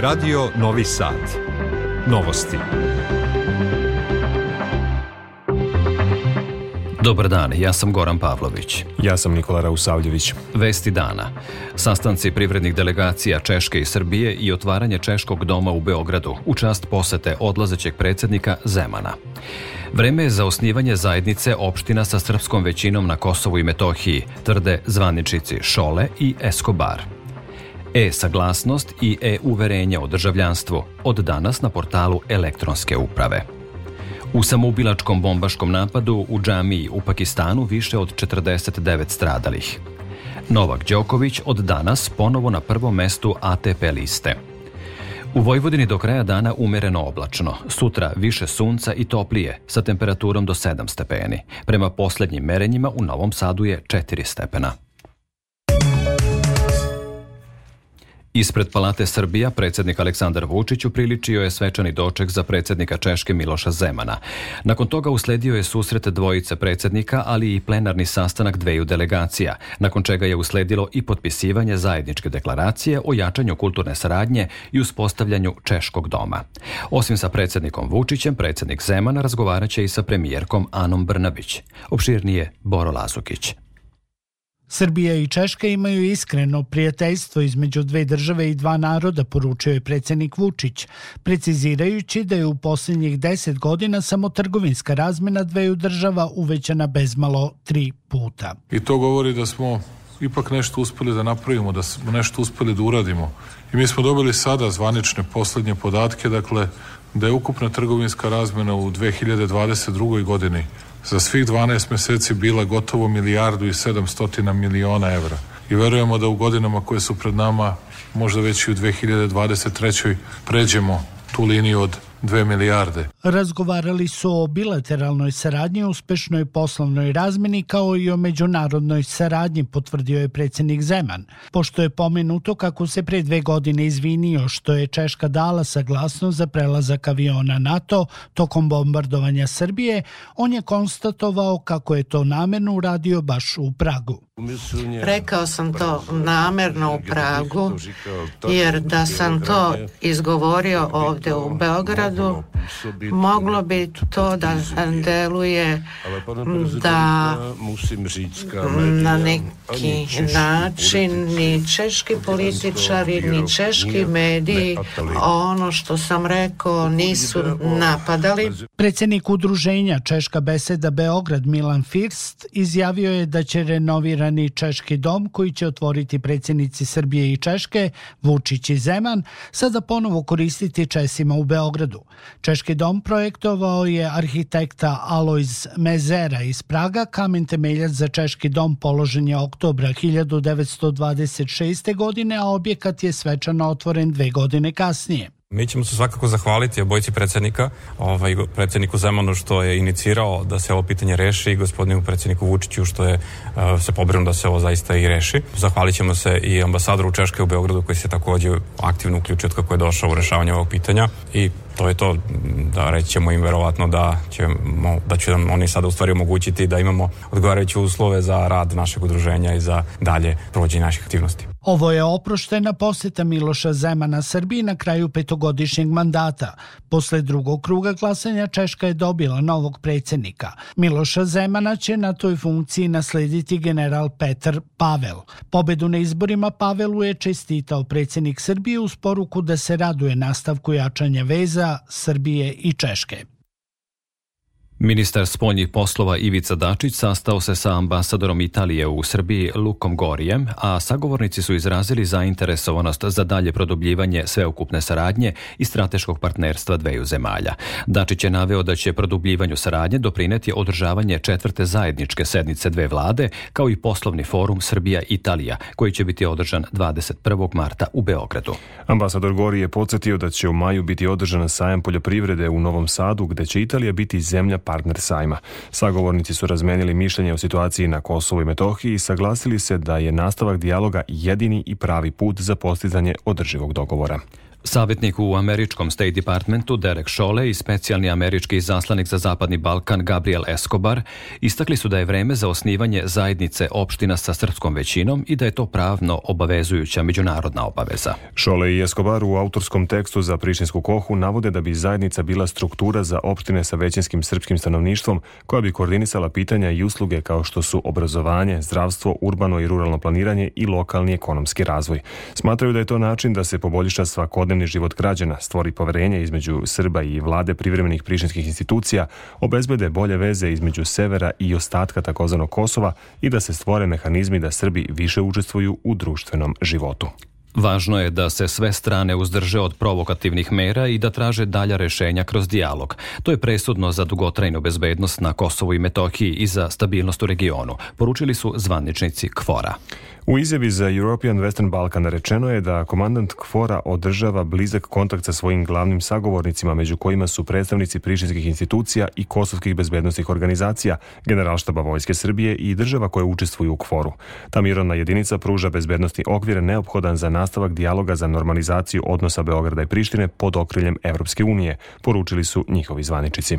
Radio Novi Sad. Novosti. Dobar dan, ja sam Goran Pavlović. Ja sam Nikola Rausavljević. Vesti dana. Sastanci privrednih delegacija Češke i Srbije i otvaranje Češkog doma u Beogradu u čast posete odlazećeg predsednika Zemana. Vreme je za osnivanje zajednice opština sa srpskom većinom na Kosovu i Metohiji, tvrde zvaničici Šole i Escobar. E-saglasnost i e-uverenje o državljanstvu od danas na portalu elektronske uprave. U samoubilačkom bombaškom napadu u džamiji u Pakistanu više od 49 stradalih. Novak Đoković od danas ponovo na prvom mestu ATP liste. U Vojvodini do kraja dana umereno oblačno. Sutra više sunca i toplije, sa temperaturom do 7 stepeni. Prema poslednjim merenjima u Novom Sadu je 4 stepena. Ispred Palate Srbija predsednik Aleksandar Vučić upriličio je svečani doček za predsednika Češke Miloša Zemana. Nakon toga usledio je susret dvojice predsednika, ali i plenarni sastanak dveju delegacija, nakon čega je usledilo i potpisivanje zajedničke deklaracije o jačanju kulturne saradnje i uspostavljanju Češkog doma. Osim sa predsednikom Vučićem, predsednik Zeman razgovaraće i sa premijerkom Anom Brnabić. Opširnije Boro Lazukić. Srbija i Češka imaju iskreno prijateljstvo između dve države i dva naroda, poručio je predsednik Vučić, precizirajući da je u posljednjih deset godina samo trgovinska razmena dveju država uvećana bezmalo tri puta. I to govori da smo ipak nešto uspeli da napravimo, da smo nešto uspeli da uradimo. I mi smo dobili sada zvanične poslednje podatke, dakle, da je ukupna trgovinska razmena u 2022. godini za svih 12 meseci bila gotovo milijardu i 700 miliona evra. I verujemo da u godinama koje su pred nama, možda već i u 2023. pređemo tu liniju od 2 milijarde. Razgovarali su o bilateralnoj saradnji, uspešnoj poslovnoj razmeni kao i o međunarodnoj saradnji, potvrdio je predsjednik Zeman. Pošto je pomenuto kako se pre dve godine izvinio što je Češka dala saglasnost za prelazak aviona NATO tokom bombardovanja Srbije, on je konstatovao kako je to namerno uradio baš u Pragu. Rekao sam to namerno u Pragu, jer da sam to izgovorio ovde u Beogradu, moglo bi to da deluje da na neki način ni češki političari, ni češki mediji. ono što sam rekao nisu napadali. Predsednik udruženja Češka beseda Beograd Milan First izjavio je da će renovirani Češki dom koji će otvoriti predsjednici Srbije i Češke, Vučić i Zeman, sada ponovo koristiti Česima u Beogradu. Češki dom projektovao je arhitekta Alois Mezera iz Praga, kamen temeljac za Češki dom položen je oktobra 1926. godine, a objekat je svečano otvoren dve godine kasnije. Mi ćemo se svakako zahvaliti obojci predsednika, ovaj, predsedniku Zemanu što je inicirao da se ovo pitanje reši i gospodinu predsedniku Vučiću što je uh, se pobrinuo da se ovo zaista i reši. Zahvalit ćemo se i ambasadoru Češke u Beogradu koji se takođe aktivno uključio od kako je došao u rešavanje ovog pitanja i to je to, da reći ćemo im verovatno da, ćemo, da će nam oni sada u stvari omogućiti da imamo odgovarajuće uslove za rad našeg udruženja i za dalje provođenje naših aktivnosti. Ovo je oproštena poseta Miloša Zemana Srbiji na kraju petogodišnjeg mandata. Posle drugog kruga glasanja Češka je dobila novog predsednika. Miloša Zemana će na toj funkciji naslediti general Petar Pavel. Pobedu na izborima Pavelu je čestitao predsednik Srbije uz poruku da se raduje nastavku jačanja veza Srbije i Češke. Ministar spoljnih poslova Ivica Dačić sastao se sa ambasadorom Italije u Srbiji Lukom Gorijem, a sagovornici su izrazili zainteresovanost za dalje produbljivanje sveukupne saradnje i strateškog partnerstva dveju zemalja. Dačić je naveo da će produbljivanju saradnje doprineti održavanje četvrte zajedničke sednice dve vlade, kao i poslovni forum Srbija-Italija, koji će biti održan 21. marta u Beogradu. Ambasador Gori je podsjetio da će u maju biti održan sajam poljoprivrede u Novom Sadu, gde će Italija biti zemlja partner sajma. Sagovornici su razmenili mišljenje o situaciji na Kosovu i Metohiji i saglasili se da je nastavak dijaloga jedini i pravi put za postizanje održivog dogovora. Savjetnik u američkom State Departmentu Derek Šole i specijalni američki zaslanik za Zapadni Balkan Gabriel Escobar istakli su da je vreme za osnivanje zajednice opština sa srpskom većinom i da je to pravno obavezujuća međunarodna obaveza. Šole i Escobar u autorskom tekstu za Prištinsku kohu navode da bi zajednica bila struktura za opštine sa većinskim srpskim stanovništvom koja bi koordinisala pitanja i usluge kao što su obrazovanje, zdravstvo, urbano i ruralno planiranje i lokalni ekonomski razvoj. Smatraju da je to način da se poboljiša svakodnevni svakodnevni život građana, stvori poverenje između Srba i vlade privremenih prištinskih institucija, obezbede bolje veze između severa i ostatka takozvanog Kosova i da se stvore mehanizmi da Srbi više učestvuju u društvenom životu. Važno je da se sve strane uzdrže od provokativnih mera i da traže dalja rešenja kroz dijalog. To je presudno za dugotrajnu bezbednost na Kosovu i Metohiji i za stabilnost u regionu, poručili su zvaničnici KFORA. U izjavi za European Western Balkan rečeno je da komandant KFOR-a održava blizak kontakt sa svojim glavnim sagovornicima, među kojima su predstavnici prištinskih institucija i kosovskih bezbednostnih organizacija, generalštaba Vojske Srbije i država koje učestvuju u KFOR-u. Ta mirovna jedinica pruža bezbednostni okvir neophodan za nastavak dijaloga za normalizaciju odnosa Beograda i Prištine pod okriljem Evropske unije, poručili su njihovi zvaničici.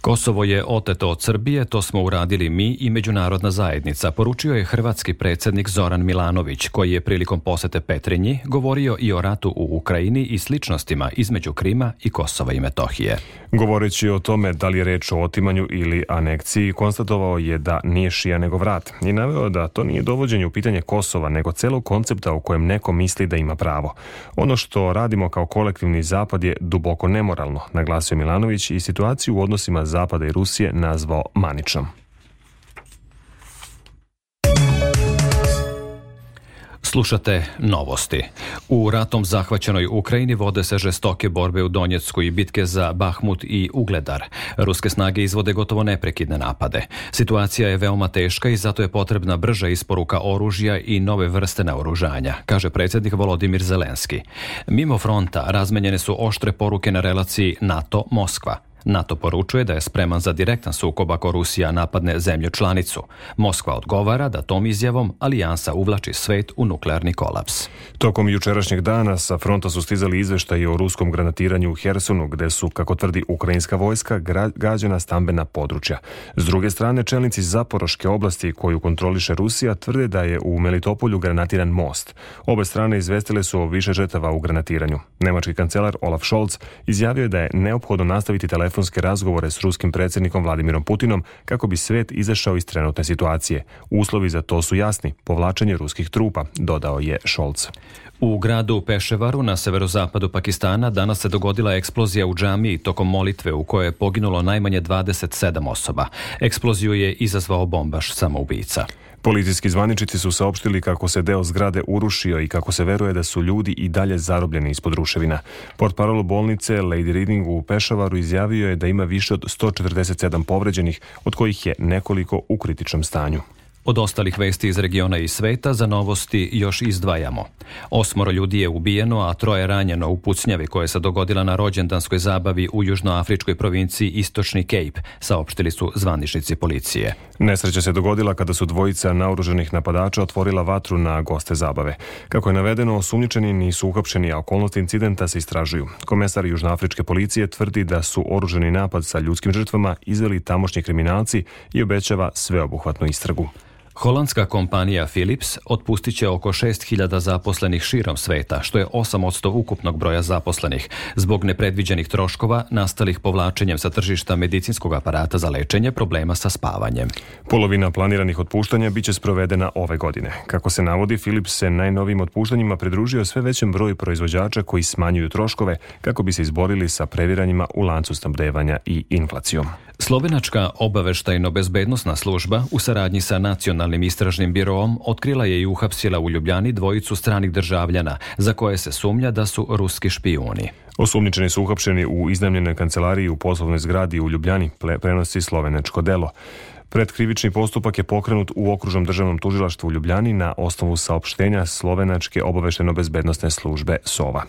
Kosovo je oteto od Srbije, to smo uradili mi i međunarodna zajednica, poručio je hrvatski predsednik Zoran Milanović, koji je prilikom posete Petrinji govorio i o ratu u Ukrajini i sličnostima između Krima i Kosova i Metohije. Govoreći o tome da li je reč o otimanju ili anekciji, konstatovao je da nije šija nego vrat i naveo da to nije dovođenje u pitanje Kosova, nego celog koncepta u kojem neko misli da ima pravo. Ono što radimo kao kolektivni zapad je duboko nemoralno, naglasio Milanović i situaciju u odnosima Zapada i Rusije nazvao maničnom. Slušate novosti. U ratom zahvaćenoj Ukrajini vode se žestoke borbe u Donjecku i bitke za Bahmut i Ugledar. Ruske snage izvode gotovo neprekidne napade. Situacija je veoma teška i zato je potrebna brža isporuka oružja i nove vrste naoružanja, kaže predsjednik Volodimir Zelenski. Mimo fronta razmenjene su oštre poruke na relaciji NATO-Moskva. NATO poručuje da je spreman za direktan sukob ako Rusija napadne zemlju članicu. Moskva odgovara da tom izjavom alijansa uvlači svet u nuklearni kolaps. Tokom jučerašnjeg dana sa fronta su stizali izveštaji o ruskom granatiranju u Hersonu, gde su, kako tvrdi ukrajinska vojska, gađena stambena područja. S druge strane, čelnici Zaporoške oblasti koju kontroliše Rusija tvrde da je u Melitopolju granatiran most. Obe strane izvestile su o više žetava u granatiranju. Nemački kancelar Olaf Scholz izjavio je da je neophodno nastaviti telefon telefonske razgovore s ruskim predsjednikom Vladimirom Putinom kako bi svet izašao iz trenutne situacije. Uslovi za to su jasni, povlačenje ruskih trupa, dodao je Scholz. U gradu Peševaru na severozapadu Pakistana danas se dogodila eksplozija u džamiji tokom molitve u kojoj je poginulo najmanje 27 osoba. Eksploziju je izazvao bombaš samoubica. Policijski zvaničici su saopštili kako se deo zgrade urušio i kako se veruje da su ljudi i dalje zarobljeni ispod ruševina. Port parolo bolnice Lady Reading u Pešavaru izjavio je da ima više od 147 povređenih, od kojih je nekoliko u kritičnom stanju. Od ostalih vesti iz regiona i sveta za novosti još izdvajamo. Osmoro ljudi je ubijeno, a troje ranjeno u pucnjavi koja se dogodila na rođendanskoj zabavi u južnoafričkoj provinciji Istočni Cape, saopštili su zvaničnici policije. Nesreća se dogodila kada su dvojica naoruženih napadača otvorila vatru na goste zabave. Kako je navedeno, osumnjičeni nisu uhapšeni, a okolnosti incidenta se istražuju. Komesar južnoafričke policije tvrdi da su oruženi napad sa ljudskim žrtvama izveli tamošnji kriminalci i obećava sveobuhvatnu istragu. Holandska kompanija Philips otpustit će oko 6000 zaposlenih širom sveta, što je 8% ukupnog broja zaposlenih, zbog nepredviđenih troškova nastalih povlačenjem sa tržišta medicinskog aparata za lečenje problema sa spavanjem. Polovina planiranih otpuštanja biće sprovedena ove godine. Kako se navodi, Philips se najnovim otpuštanjima pridružio sve većem broju proizvođača koji smanjuju troškove kako bi se izborili sa previranjima u lancu snabdevanja i inflacijom. Slovenačka obaveštajno-bezbednostna služba u saradnji sa Nacionalnim istražnim biroom otkrila je i uhapsila u Ljubljani dvojicu stranih državljana za koje se sumnja da su ruski špijuni. Osumnjičeni su uhapšeni u iznajmljenoj kancelariji u poslovnoj zgradi u Ljubljani, prenosi slovenačko delo. Predkrivični postupak je pokrenut u okružnom državnom tužilaštvu u Ljubljani na osnovu saopštenja slovenačke obavešteno-bezbednostne službe SOVA.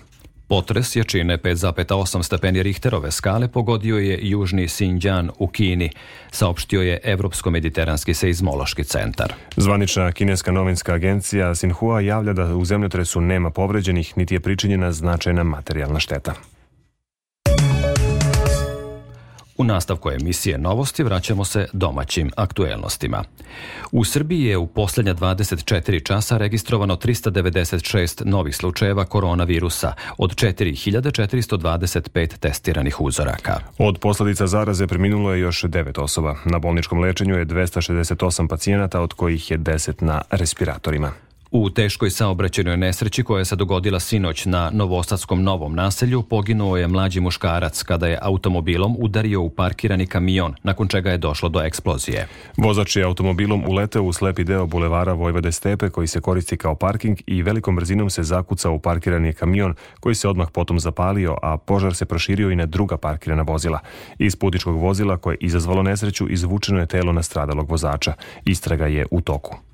Potres jačine 5,8 stepeni Richterove skale pogodio je južni Xinjiang u Kini, saopštio je Evropsko-mediteranski seizmološki centar. Zvanična kineska novinska agencija Sinhua javlja da u zemljotresu nema povređenih, niti je pričinjena značajna materijalna šteta. U nastavku emisije Novosti vraćamo se domaćim aktuelnostima. U Srbiji je u poslednja 24 časa registrovano 396 novih slučajeva koronavirusa od 4425 testiranih uzoraka. Od posledica zaraze preminulo je još 9 osoba. Na bolničkom lečenju je 268 pacijenata, od kojih je 10 na respiratorima. U teškoj saobraćenoj nesreći koja se dogodila sinoć na Novosadskom novom naselju poginuo je mlađi muškarac kada je automobilom udario u parkirani kamion, nakon čega je došlo do eksplozije. Vozač je automobilom uleteo u slepi deo bulevara Vojvode Stepe koji se koristi kao parking i velikom brzinom se zakucao u parkirani kamion koji se odmah potom zapalio, a požar se proširio i na druga parkirana vozila. Iz putičkog vozila koje je izazvalo nesreću izvučeno je telo nastradalog vozača. Istraga je u toku.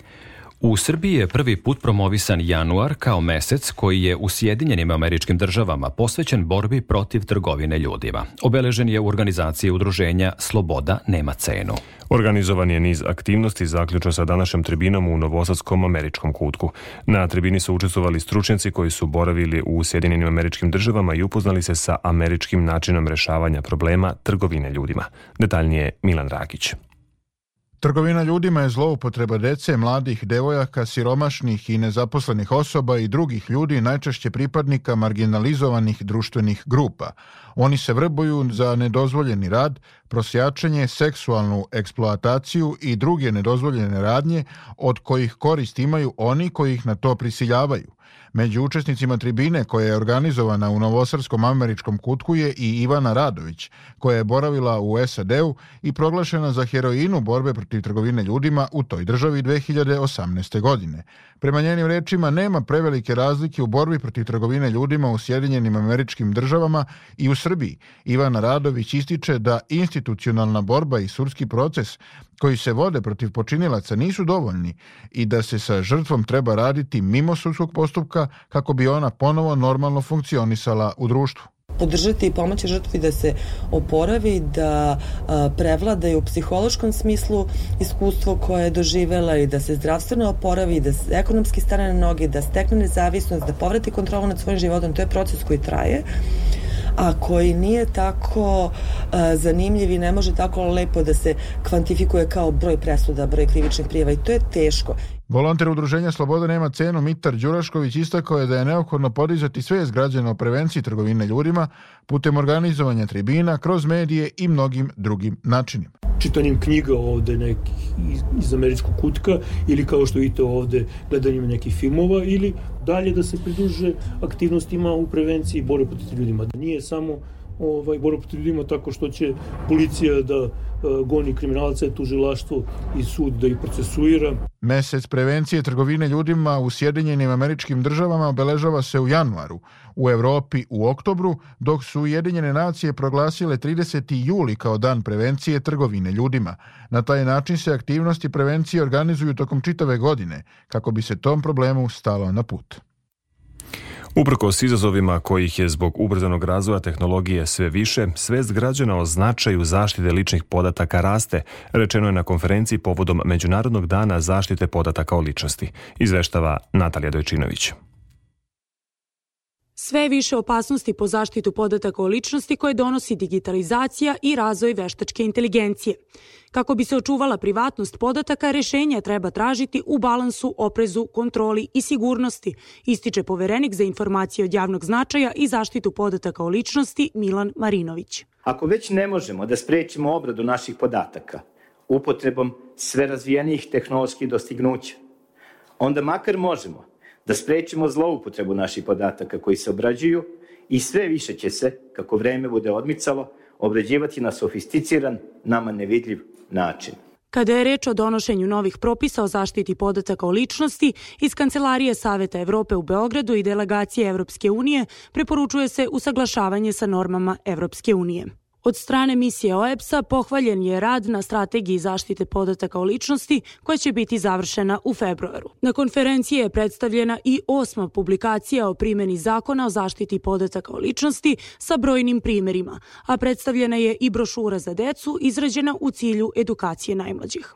U Srbiji je prvi put promovisan januar kao mesec koji je u Sjedinjenim američkim državama posvećen borbi protiv trgovine ljudima. Obeležen je u organizaciji udruženja Sloboda nema cenu. Organizovan je niz aktivnosti zaključno sa današnjom tribinom u Novosadskom američkom kutku. Na tribini su učestvovali stručnjaci koji su boravili u Sjedinjenim američkim državama i upoznali se sa američkim načinom rešavanja problema trgovine ljudima. Detaljnije Milan Rakić. Trgovina ljudima je zloupotreba dece, mladih devojaka, siromašnih i nezaposlenih osoba i drugih ljudi, najčešće pripadnika marginalizovanih društvenih grupa. Oni se vrbuju za nedozvoljeni rad, prosjačenje, seksualnu eksploataciju i druge nedozvoljene radnje od kojih korist imaju oni koji ih na to prisiljavaju. Među učesnicima tribine koja je organizovana u Novosarskom američkom kutku je i Ivana Radović, koja je boravila u SAD-u i proglašena za heroinu borbe protiv trgovine ljudima u toj državi 2018. godine. Prema njenim rečima nema prevelike razlike u borbi protiv trgovine ljudima u Sjedinjenim američkim državama i u Srbiji. Ivana Radović ističe da institucionalna borba i surski proces koji se vode protiv počinilaca nisu dovoljni i da se sa žrtvom treba raditi mimo sudskog postupka kako bi ona ponovo normalno funkcionisala u društvu podržati i pomoći žrtvi da se oporavi, da a, prevlada u psihološkom smislu iskustvo koje je doživela i da se zdravstveno oporavi, da se ekonomski stane na noge, da stekne nezavisnost, da povrati kontrolu nad svojim životom. To je proces koji traje a koji nije tako a, zanimljiv i ne može tako lepo da se kvantifikuje kao broj presuda, broj krivičnih prijeva i to je teško. Volonter udruženja Sloboda nema cenu Mitar Đurašković istakao je da je neophodno podizati svest građana o prevenciji trgovine ljudima putem organizovanja tribina, kroz medije i mnogim drugim načinima. Čitanjem knjiga ovde nekih iz, iz američkog kutka ili kao što vidite ovde gledanjem nekih filmova ili dalje da se pridruže aktivnostima u prevenciji borbe protiv ljudima. Da nije samo ovaj, borba protiv ljudima tako što će policija da goni kriminalce, tužilaštvo i sud da ih procesuira. Mesec prevencije trgovine ljudima u Sjedinjenim američkim državama obeležava se u januaru, u Evropi u oktobru, dok su Ujedinjene nacije proglasile 30. juli kao dan prevencije trgovine ljudima. Na taj način se aktivnosti prevencije organizuju tokom čitave godine, kako bi se tom problemu stalo na put. Uprkos izazovima kojih je zbog ubrzanog razvoja tehnologije sve više, svest građana o značaju zaštite ličnih podataka raste, rečeno je na konferenciji povodom Međunarodnog dana zaštite podataka o ličnosti, izveštava Natalija Dojčinović. Sve više opasnosti po zaštitu podataka o ličnosti koje donosi digitalizacija i razvoj veštačke inteligencije. Kako bi se očuvala privatnost podataka, rešenja treba tražiti u balansu, oprezu, kontroli i sigurnosti, ističe poverenik za informacije od javnog značaja i zaštitu podataka o ličnosti Milan Marinović. Ako već ne možemo da sprečimo obradu naših podataka upotrebom sve razvijenijih tehnoloških dostignuća, onda makar možemo da sprečimo zloupotrebu naših podataka koji se obrađuju i sve više će se, kako vreme bude odmicalo, obrađivati na sofisticiran, nama nevidljiv način. Kada je reč o donošenju novih propisa o zaštiti podataka o ličnosti, iz Kancelarije Saveta Evrope u Beogradu i delegacije Evropske unije preporučuje se usaglašavanje sa normama Evropske unije. Od strane misije OEPS-a pohvaljen je rad na strategiji zaštite podataka o ličnosti koja će biti završena u februaru. Na konferenciji je predstavljena i osma publikacija o primjeni zakona o zaštiti podataka o ličnosti sa brojnim primerima, a predstavljena je i brošura za decu izrađena u cilju edukacije najmlađih.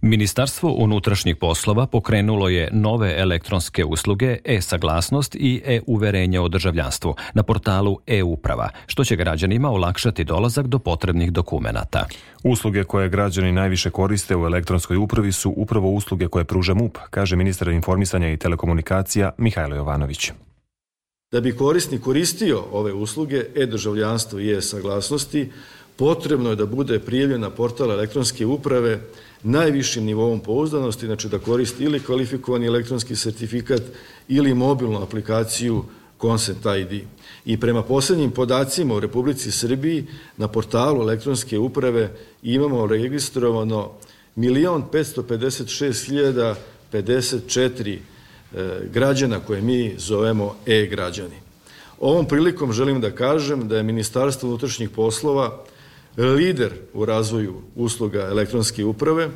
Ministarstvo unutrašnjih poslova pokrenulo je nove elektronske usluge e-saglasnost i e-uverenje o državljanstvu na portalu e-uprava, što će građanima olakšati dolazak do potrebnih dokumenata. Usluge koje građani najviše koriste u elektronskoj upravi su upravo usluge koje pruža MUP, kaže ministar informisanja i telekomunikacija Mihajlo Jovanović. Da bi korisnik koristio ove usluge e-državljanstvo i e-saglasnosti, potrebno je da bude prijavljen na portal elektronske uprave najvišim nivovom pouzdanosti, znači da koristi ili kvalifikovani elektronski sertifikat ili mobilnu aplikaciju Consent ID. I prema poslednjim podacima u Republici Srbiji na portalu elektronske uprave imamo registrovano 1.556.054 e, građana koje mi zovemo e-građani. Ovom prilikom želim da kažem da je Ministarstvo unutrašnjih poslova lider u razvoju usluga elektronske uprave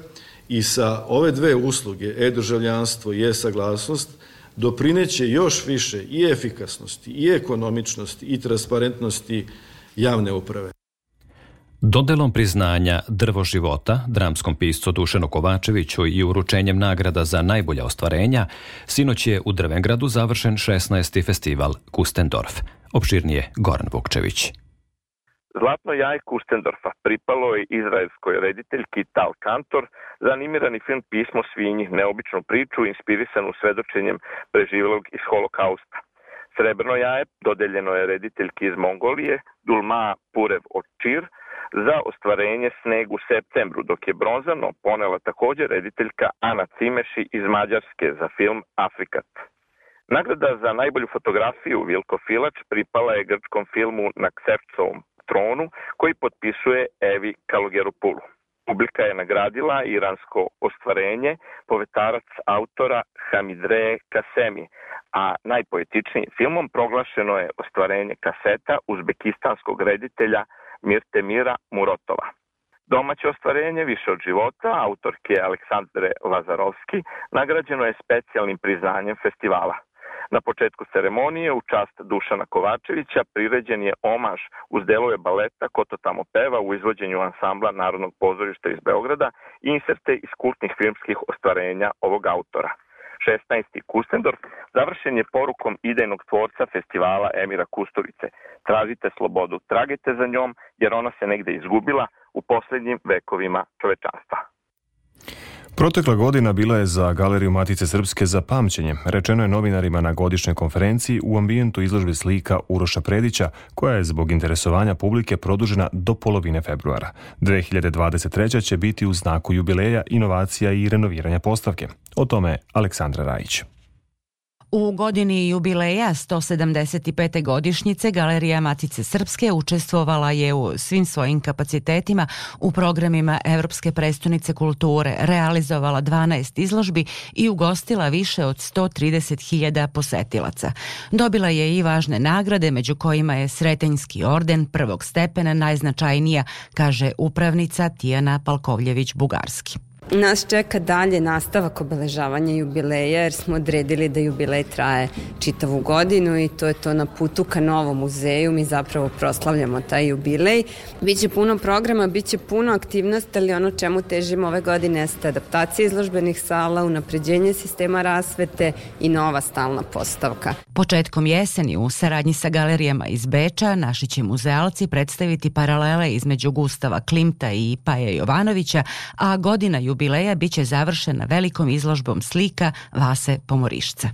i sa ove dve usluge, e-državljanstvo i e-saglasnost, doprineće još više i efikasnosti, i ekonomičnosti, i transparentnosti javne uprave. Dodelom priznanja Drvo života dramskom piscu Dušanu Kovačeviću i uručenjem nagrada za najbolja ostvarenja, sinoć je u Drvengradu završen 16. festival Kustendorf. Opširnije Goran Vukčević. Zlatno jaj Kustendorfa pripalo je izraelskoj rediteljki Tal Kantor za animirani film Pismo svinji, neobičnu priču inspirisanu svedočenjem preživelog iz holokausta. Srebrno jaje dodeljeno je rediteljki iz Mongolije, Dulma Purev Očir, za ostvarenje sneg u septembru, dok je bronzano ponela takođe rediteljka Ana Cimeši iz Mađarske za film Afrikat. Nagrada za najbolju fotografiju Vilko Filač pripala je grčkom filmu Na Ksevcovom tronu koji potpisuje Evi Kalogeropulu. Publika je nagradila iransko ostvarenje, povetarac autora Hamidre Kasemi, a najpoetičnijim filmom proglašeno je ostvarenje kaseta uzbekistanskog reditelja Mirtemira Murotova. Domaće ostvarenje više od života, autorke Aleksandre Lazarovski, nagrađeno je specijalnim priznanjem festivala – Na početku ceremonije u čast Dušana Kovačevića priređen je omaž uz delove baleta Ko to tamo peva u izvođenju ansambla Narodnog pozorišta iz Beograda i inserte iz kultnih filmskih ostvarenja ovog autora. 16. Kustendorf završen je porukom idejnog tvorca festivala Emira Kusturice. Tražite slobodu, tragite za njom jer ona se negde izgubila u poslednjim vekovima čovečanstva. Protekla godina bila je za Galeriju Matice Srpske za pamćenje, rečeno je novinarima na godišnjoj konferenciji u ambijentu izložbe slika Uroša Predića, koja je zbog interesovanja publike produžena do polovine februara. 2023. će biti u znaku jubileja, inovacija i renoviranja postavke. O tome Aleksandra Rajić. U godini jubileja 175. godišnjice Galerija Matice Srpske učestvovala je u svim svojim kapacitetima u programima Evropske prestonice kulture, realizovala 12 izložbi i ugostila više od 130.000 posetilaca. Dobila je i važne nagrade, među kojima je Sretenjski orden prvog stepena najznačajnija, kaže upravnica Tijana Palkovljević-Bugarski. Nas čeka dalje nastavak obeležavanja jubileja jer smo odredili da jubilej traje čitavu godinu i to je to na putu ka novom muzeju. Mi zapravo proslavljamo taj jubilej. Biće puno programa, biće puno aktivnosti, ali ono čemu težimo ove godine jeste adaptacija izložbenih sala, unapređenje sistema rasvete i nova stalna postavka. Početkom jeseni u saradnji sa galerijama iz Beča naši će muzealci predstaviti paralele između Gustava Klimta i Paja Jovanovića, a godina jubileja jubileja biće završena velikom izložbom slika Vase Pomorišca.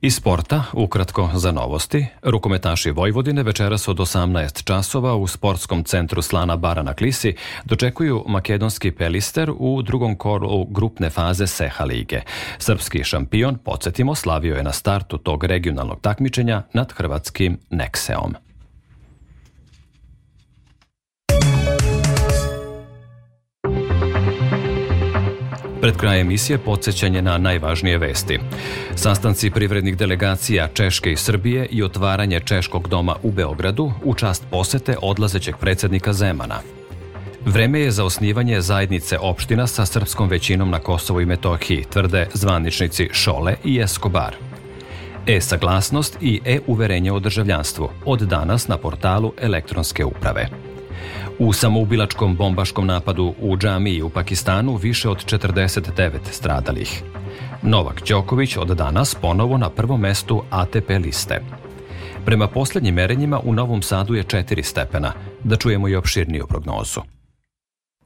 Iz sporta, ukratko za novosti, rukometaši Vojvodine večeras od 18 časova u sportskom centru Slana Bara na Klisi dočekuju makedonski pelister u drugom kolu grupne faze Seha lige. Srpski šampion, podsjetimo, slavio je na startu tog regionalnog takmičenja nad hrvatskim Nekseom. Pred krajem emisije podsjećanje na najvažnije vesti. Sastanci privrednih delegacija Češke i Srbije i otvaranje Češkog doma u Beogradu u čast posete odlazećeg predsednika Zemana. Vreme je za osnivanje zajednice opština sa srpskom većinom na Kosovo i Metohiji, tvrde zvaničnici Šole i Eskobar. E-saglasnost i e-uverenje o državljanstvu od danas na portalu elektronske uprave. U samoubilačkom bombaškom napadu u džamiji u Pakistanu više od 49 stradalih. Novak Đoković od danas ponovo na prvom mestu ATP liste. Prema poslednjim merenjima u Novom Sadu je 4 stepena. Da čujemo i opširniju prognozu.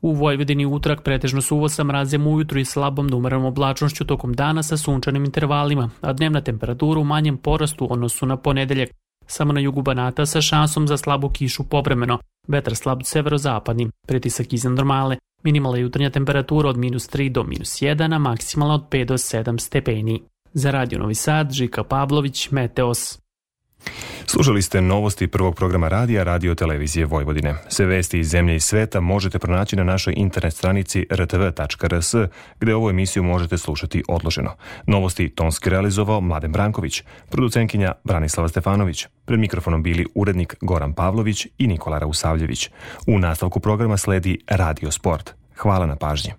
U Vojvodini utrak pretežno suvo sa mrazem ujutru i slabom dumarom oblačnošću tokom dana sa sunčanim intervalima, a dnevna temperatura u manjem porastu odnosu na ponedeljak. Samo na jugu Banata sa šansom za slabu kišu povremeno, vetar slab severozapadni, pretisak iznad normale, minimalna jutarnja temperatura od minus 3 do minus 1, a maksimalna od 5 do 7 stepeni. Za Radio Novi Sad, Žika Pavlović, Meteos. Slušali ste novosti prvog programa radija Radio Televizije Vojvodine. Sve vesti iz zemlje i sveta možete pronaći na našoj internet stranici rtv.rs, gde ovu emisiju možete slušati odloženo. Novosti tonski realizovao Mladen Branković, producenkinja Branislava Stefanović. Pred mikrofonom bili urednik Goran Pavlović i Nikola Rausavljević. U nastavku programa sledi Radio Sport. Hvala na pažnji.